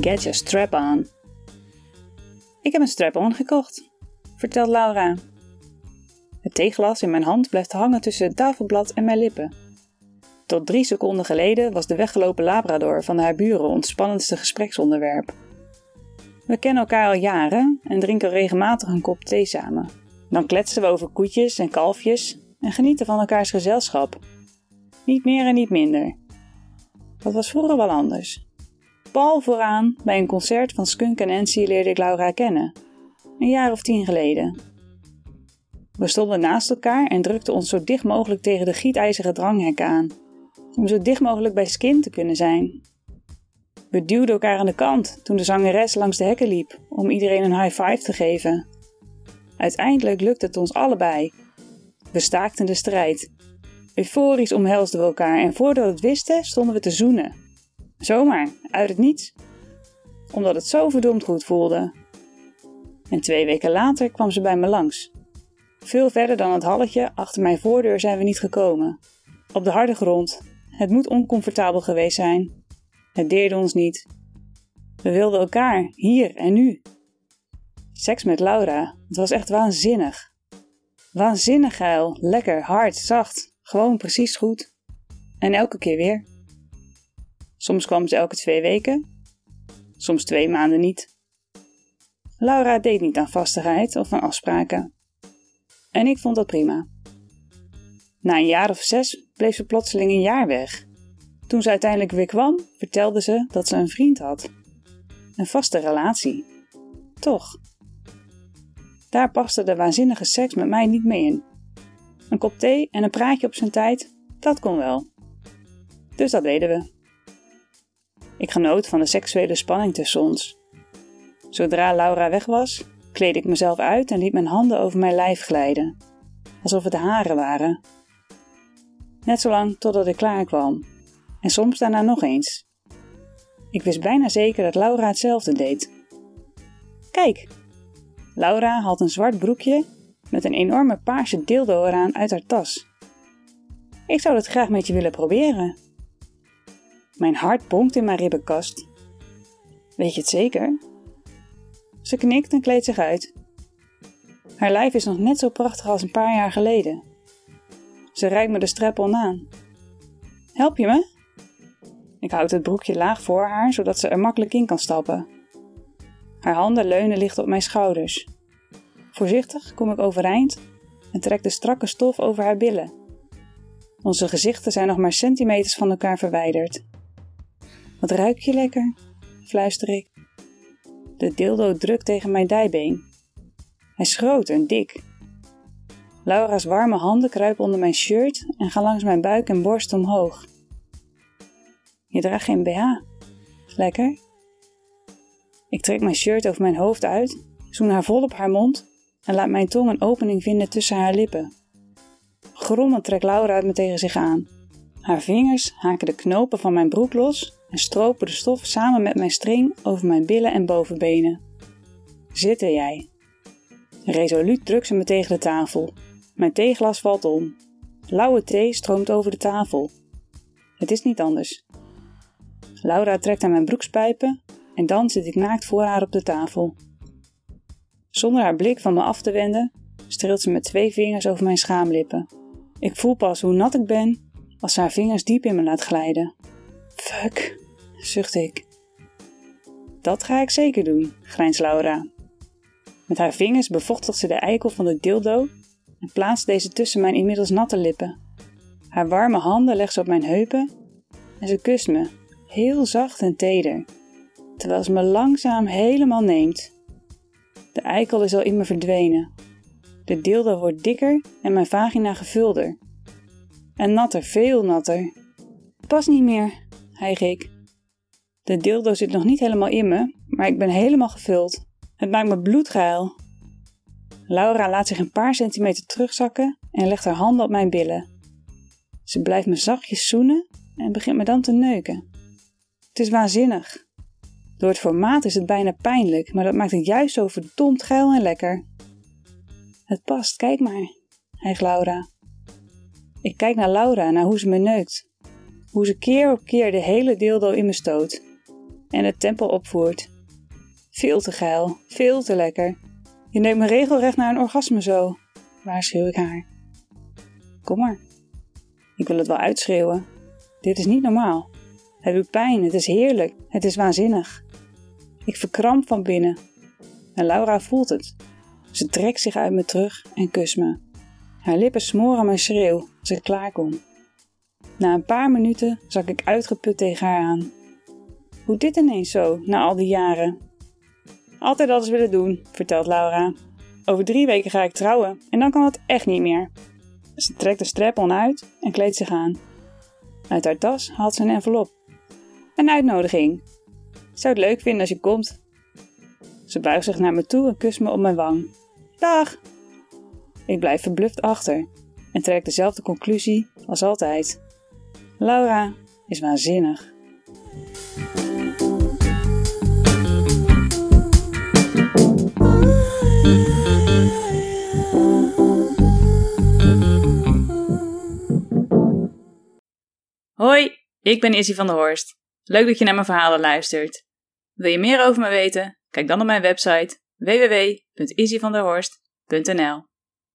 Get your strap on. Ik heb een strap-on gekocht, vertelt Laura. Het theeglas in mijn hand blijft hangen tussen het tafelblad en mijn lippen. Tot drie seconden geleden was de weggelopen Labrador van haar buren ons spannendste gespreksonderwerp. We kennen elkaar al jaren en drinken regelmatig een kop thee samen. Dan kletsen we over koetjes en kalfjes en genieten van elkaars gezelschap. Niet meer en niet minder. Dat was vroeger wel anders. Paul vooraan bij een concert van Skunk en Nancy leerde ik Laura kennen. Een jaar of tien geleden. We stonden naast elkaar en drukten ons zo dicht mogelijk tegen de gietijzeren dranghekken aan. Om zo dicht mogelijk bij Skin te kunnen zijn. We duwden elkaar aan de kant toen de zangeres langs de hekken liep om iedereen een high five te geven. Uiteindelijk lukte het ons allebei. We staakten de strijd. Euforisch omhelsden we elkaar en voordat we het wisten stonden we te zoenen. Zomaar, uit het niets. Omdat het zo verdomd goed voelde. En twee weken later kwam ze bij me langs. Veel verder dan het halletje achter mijn voordeur zijn we niet gekomen. Op de harde grond. Het moet oncomfortabel geweest zijn. Het deerde ons niet. We wilden elkaar, hier en nu. Seks met Laura, het was echt waanzinnig. Waanzinnig geil, lekker, hard, zacht, gewoon precies goed. En elke keer weer. Soms kwam ze elke twee weken, soms twee maanden niet. Laura deed niet aan vastigheid of aan afspraken. En ik vond dat prima. Na een jaar of zes bleef ze plotseling een jaar weg. Toen ze uiteindelijk weer kwam, vertelde ze dat ze een vriend had. Een vaste relatie. Toch. Daar paste de waanzinnige seks met mij niet mee in. Een kop thee en een praatje op zijn tijd, dat kon wel. Dus dat deden we. Ik genoot van de seksuele spanning tussen ons. Zodra Laura weg was, kleedde ik mezelf uit en liet mijn handen over mijn lijf glijden, alsof het haren waren. Net zolang totdat ik klaar kwam, en soms daarna nog eens. Ik wist bijna zeker dat Laura hetzelfde deed. Kijk, Laura haalt een zwart broekje met een enorme paarse dildo eraan uit haar tas. Ik zou dat graag met je willen proberen. Mijn hart bonkt in mijn ribbenkast. Weet je het zeker? Ze knikt en kleedt zich uit. Haar lijf is nog net zo prachtig als een paar jaar geleden. Ze reikt me de strap aan. Help je me? Ik houd het broekje laag voor haar, zodat ze er makkelijk in kan stappen. Haar handen leunen licht op mijn schouders. Voorzichtig kom ik overeind en trek de strakke stof over haar billen. Onze gezichten zijn nog maar centimeters van elkaar verwijderd. Wat ruik je lekker? fluister ik. De dildo drukt tegen mijn dijbeen. Hij is groot en dik. Laura's warme handen kruipen onder mijn shirt en gaan langs mijn buik en borst omhoog. Je draagt geen BH. Lekker. Ik trek mijn shirt over mijn hoofd uit, zoen haar vol op haar mond en laat mijn tong een opening vinden tussen haar lippen. Grommend trekt Laura me tegen zich aan. Haar vingers haken de knopen van mijn broek los en stropen de stof samen met mijn string over mijn billen en bovenbenen. Zitten jij. Resoluut drukt ze me tegen de tafel. Mijn theeglas valt om. Lauwe thee stroomt over de tafel. Het is niet anders. Laura trekt aan mijn broekspijpen en dan zit ik naakt voor haar op de tafel. Zonder haar blik van me af te wenden, streelt ze met twee vingers over mijn schaamlippen. Ik voel pas hoe nat ik ben als ze haar vingers diep in me laat glijden. Fuck, zucht ik. Dat ga ik zeker doen, grijnst Laura. Met haar vingers bevochtigt ze de eikel van de dildo en plaatst deze tussen mijn inmiddels natte lippen. Haar warme handen legt ze op mijn heupen en ze kust me, heel zacht en teder, terwijl ze me langzaam helemaal neemt. De eikel is al in me verdwenen. De dildo wordt dikker en mijn vagina gevulder. En natter, veel natter. Pas niet meer, hijg ik. De dildo zit nog niet helemaal in me, maar ik ben helemaal gevuld. Het maakt me bloedgeil. Laura laat zich een paar centimeter terugzakken en legt haar handen op mijn billen. Ze blijft me zachtjes zoenen en begint me dan te neuken. Het is waanzinnig. Door het formaat is het bijna pijnlijk, maar dat maakt het juist zo verdomd geil en lekker. Het past, kijk maar, hijgt Laura. Ik kijk naar Laura, naar hoe ze me neukt. Hoe ze keer op keer de hele dildo in me stoot. En het tempo opvoert. Veel te geil, veel te lekker. Je neemt me regelrecht naar een orgasme zo, waarschuw ik haar. Kom maar. Ik wil het wel uitschreeuwen. Dit is niet normaal. Het doet pijn, het is heerlijk, het is waanzinnig. Ik verkramp van binnen. En Laura voelt het. Ze trekt zich uit me terug en kust me. Haar lippen smoren mijn schreeuw als ik klaarkom. Na een paar minuten zak ik uitgeput tegen haar aan. Hoe dit ineens zo, na al die jaren? Altijd alles willen doen, vertelt Laura. Over drie weken ga ik trouwen en dan kan het echt niet meer. Ze trekt de strap-on uit en kleedt zich aan. Uit haar tas haalt ze een envelop. Een uitnodiging. Zou het leuk vinden als je komt. Ze buigt zich naar me toe en kust me op mijn wang. Dag! Ik blijf verbluft achter en trek dezelfde conclusie als altijd. Laura is waanzinnig. Hoi, ik ben Izzy van der Horst. Leuk dat je naar mijn verhalen luistert. Wil je meer over me weten? Kijk dan op mijn website www.izzyvanderhorst.nl